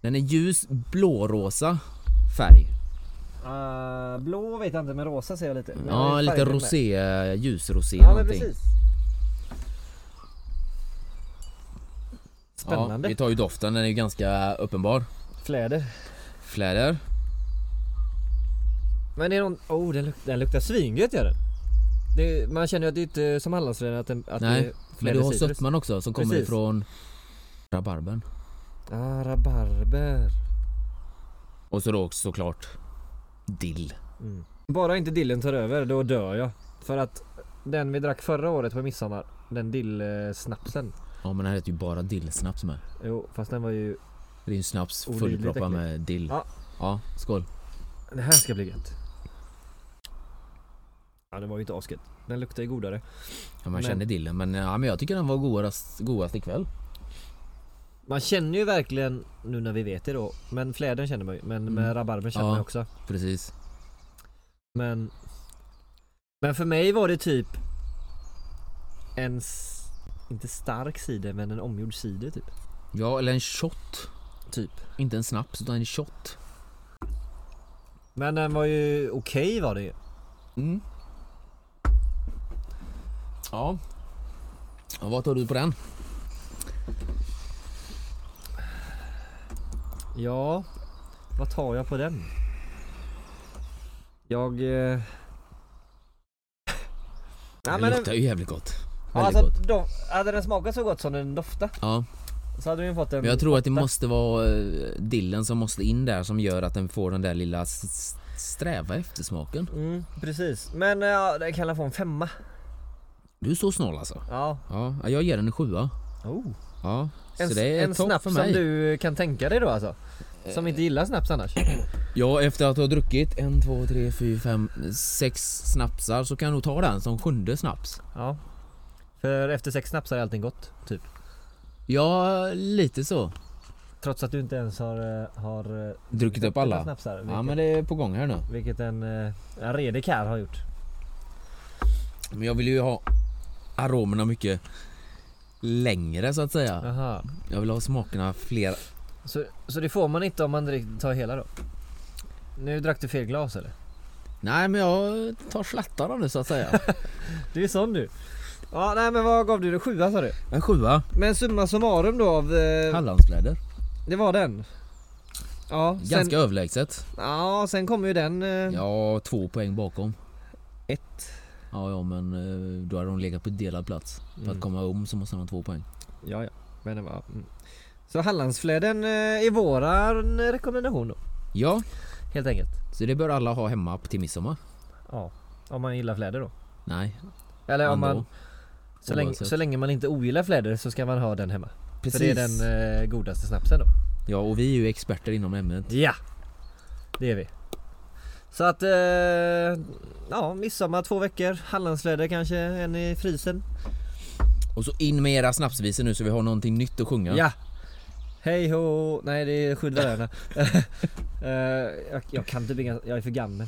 A: Den är ljus blårosa färg.
B: Uh, blå vet jag inte men rosa ser jag lite. Men
A: Ja, lite
B: färgen med.
A: rosé, ljusrosé
B: Ja
A: någonting.
B: precis.
A: Ja,
B: Spännande.
A: vi tar ju doften, den är ju ganska uppenbar.
B: Fläder.
A: Fläder.
B: Men det är någon, oh den, luk, den luktar svingött gör den. Det, man känner ju att det inte är som Hallandsfläder att, den, att
A: Nej,
B: det är
A: Men du har
B: citrus.
A: sötman också som kommer
B: Precis.
A: ifrån rabarbern.
B: Ah, rabarber.
A: Och så då också såklart dill.
B: Mm. Bara inte dillen tar över, då dör jag. För att den vi drack förra året på midsommar, den dillsnapsen.
A: Ja men den heter ju bara dillsnaps med.
B: Jo, fast den var ju...
A: Det är ju en snaps fullproppad med dill.
B: Ja.
A: ja, skål.
B: Det här ska bli gött. Ja, den var ju inte asgött. Den luktar ju godare.
A: Ja, man
B: Men-
A: känner dillen men, ja, men jag tycker den var godast, godast ikväll.
B: Man känner ju verkligen, nu när vi vet det då, men fläden känner man ju. Men
A: Mm.
B: med rabarbern känner
A: Ja.
B: man ju också.
A: Precis.
B: Men Men för mig var det typ En Inte stark cider men en omgjord cider typ
A: Ja, eller en shot.
B: Typ
A: Inte en snaps utan en shot.
B: Men den var ju okej var det ju
A: Mm. Ja. Och vad tar du på den?
B: Ja Vad tar jag på den? Jag eh... Ja,
A: den, luktar ju jävligt gott.
B: ja, alltså,
A: gott.
B: do, hade den smakat så gott som den doftade
A: Ja,
B: så hade den fått en
A: men jag tror att det måste vara eh, dillen som måste in där som gör att den får den där lilla sträva eftersmaken.
B: mm, Precis, men eh, ja, den kan jag få en femma
A: Du är så snål alltså.
B: Ja,
A: Ja, jag ger den en sjua.
B: oh.
A: Ja,
B: En,
A: så det är
B: en snaps
A: för
B: som
A: mig.
B: du kan tänka dig då alltså? Som inte gillar snaps annars?
A: Ja, efter att ha druckit en, två, tre, fyra, fem, sex snapsar så kan jag nog ta den som sjunde snaps.
B: Ja För efter sex snapsar är allting gott, typ
A: Ja, lite så.
B: Trots att du inte ens har, eh, har eh,
A: Druckit upp alla.
B: snapsar vilket,
A: Ja, men det är på gång här nu.
B: vilket en, eh, en redig karl har gjort
A: Men jag vill ju ha aromerna mycket längre så att säga.
B: Jaha
A: Jag vill ha smakerna fler.
B: så, så det får man inte om man tar hela då? Nu drack du fel glas eller?
A: Nej men jag tar slattarna nu så att säga.
B: Du är sån du Ja nej men vad gav du det? Sjua sa du?
A: En sjua.
B: Men summa summarum då av... Eh,
A: Hallandsfläder.
B: det var den? Ja, sen,
A: Ganska överlägset.
B: ja sen kommer ju den... Eh,
A: Ja, två poäng bakom.
B: Ett
A: Ja, ja men eh, då hade de legat på delad plats. För
B: Mm.
A: att komma om så måste de ha två poäng.
B: Ja, ja. Men det var... Mm. Så Hallandsfläden eh, är våran rekommendation då,
A: Ja,
B: helt enkelt.
A: så det bör alla ha hemma till midsommar.
B: Ja, om man gillar fläder då.
A: Nej,
B: Eller om
A: ändå.
B: man... Så länge, så länge man inte ogillar fläder så ska man ha den hemma.
A: Precis.
B: För det är den eh, godaste snapsen då.
A: Ja, och vi är ju experter inom ämnet.
B: Ja! Det är vi. Så att... Eh, ja, midsommar två veckor. Hallandsfläder kanske, en i frysen.
A: Och så in med era snapsvisor nu så vi har någonting nytt att sjunga.
B: Ja! Hej ho! Nej det är Skyddaröarna. Eh, jag, jag kan typ inga, jag är för gammal.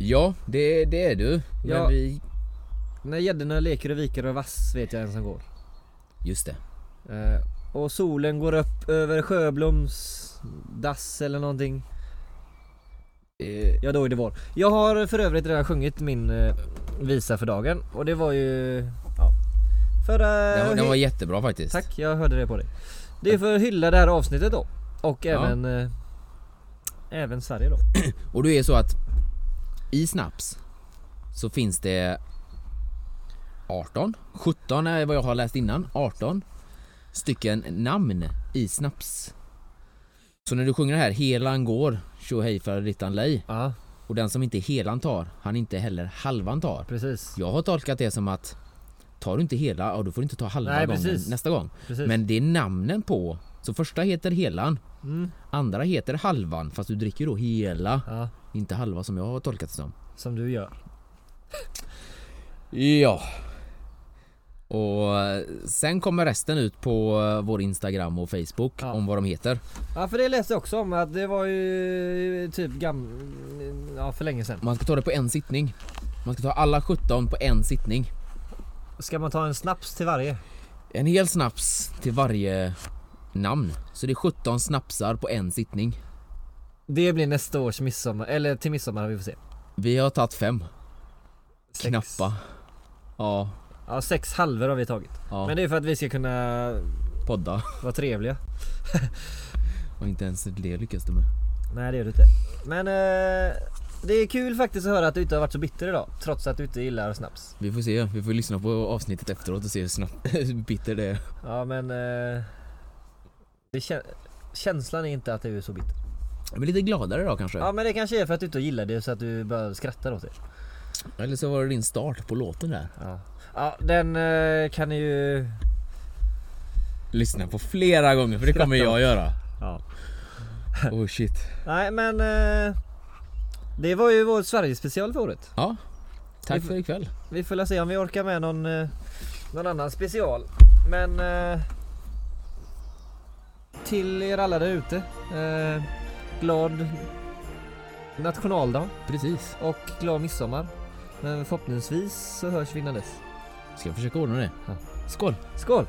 A: Ja, det, det är du. Men
B: Ja.
A: vi...
B: När gäddorna leker och viker och vass vet jag en som går.
A: Just det.
B: Eh, och solen går upp över Sjöbloms dass eller någonting.
A: Eh,
B: Ja då är det vår. Jag har för övrigt redan sjungit min eh, visa för dagen och det var ju... Ja. För...
A: den, var, den var jättebra faktiskt.
B: Tack, jag hörde det på dig. Det är för att hylla det här avsnittet då. Och
A: Ja.
B: även... Eh, även Sverige då.
A: Och det är så att i snaps så finns det 18. 17 är vad jag har läst innan. 18 stycken namn i snaps. Så när du sjunger det här Helan går, tjohej faderittan lej.
B: Ja,
A: Och den som inte helan tar, han inte heller halvan tar.
B: precis.
A: Jag har tolkat det som att tar du inte hela, ja då får du inte ta halva
B: Nej,
A: gången
B: precis.
A: nästa gång.
B: precis.
A: Men det är namnen på. Så första heter helan,
B: Mm,
A: andra heter halvan fast du dricker då hela,
B: ja,
A: inte halva som jag har tolkat det som.
B: som du gör.
A: Ja. Och eh, sen kommer resten ut på eh, vår Instagram och Facebook
B: Ja.
A: om vad de heter.
B: Ja för det läste jag också om att det var ju typ gam... Ja för länge sedan.
A: Man ska ta det på en sittning. Man ska ta alla 17 på en sittning.
B: Ska man ta en snaps till varje?
A: En hel snaps till varje namn. Så det är 17 snapsar på en sittning.
B: Det blir nästa års midsommar, eller till midsommar vi får se.
A: Vi har tagit fem.
B: Sex.
A: Knappa. Ja,
B: Ja sex halvor har vi tagit.
A: ja.
B: Men det är för att vi ska kunna
A: podda.
B: vara trevliga.
A: Och inte ens det lyckas du med.
B: Nej det gör du inte. Men eh, det är kul faktiskt att höra att du inte har varit så bitter idag. Trots att du inte gillar snaps.
A: Vi får se, vi får lyssna på avsnittet efteråt och se hur snabbt bitter det är.
B: Ja men... Eh, det kän- känslan är inte att du är så bitter.
A: Blir lite gladare idag kanske.
B: Ja men det kanske är för att du inte gillar det så att du bara skrattar åt det.
A: Eller så var det din start på låten där.
B: Ja, ja den eh, kan ni ju...
A: Lyssna på flera gånger för det kommer jag göra.
B: Ja.
A: Oh shit.
B: Nej men... Eh, det var ju vår Sverige-special för året.
A: Ja. Tack
B: Vi
A: för ikväll.
B: Vi får se om vi orkar med någon, eh, någon annan special. Men... Eh, till er alla där ute. Eh, glad nationaldag
A: Precis.
B: och glad midsommar. Men förhoppningsvis så hörs vi innan dess.
A: Ska jag försöka ordna det? Skål!
B: Skål!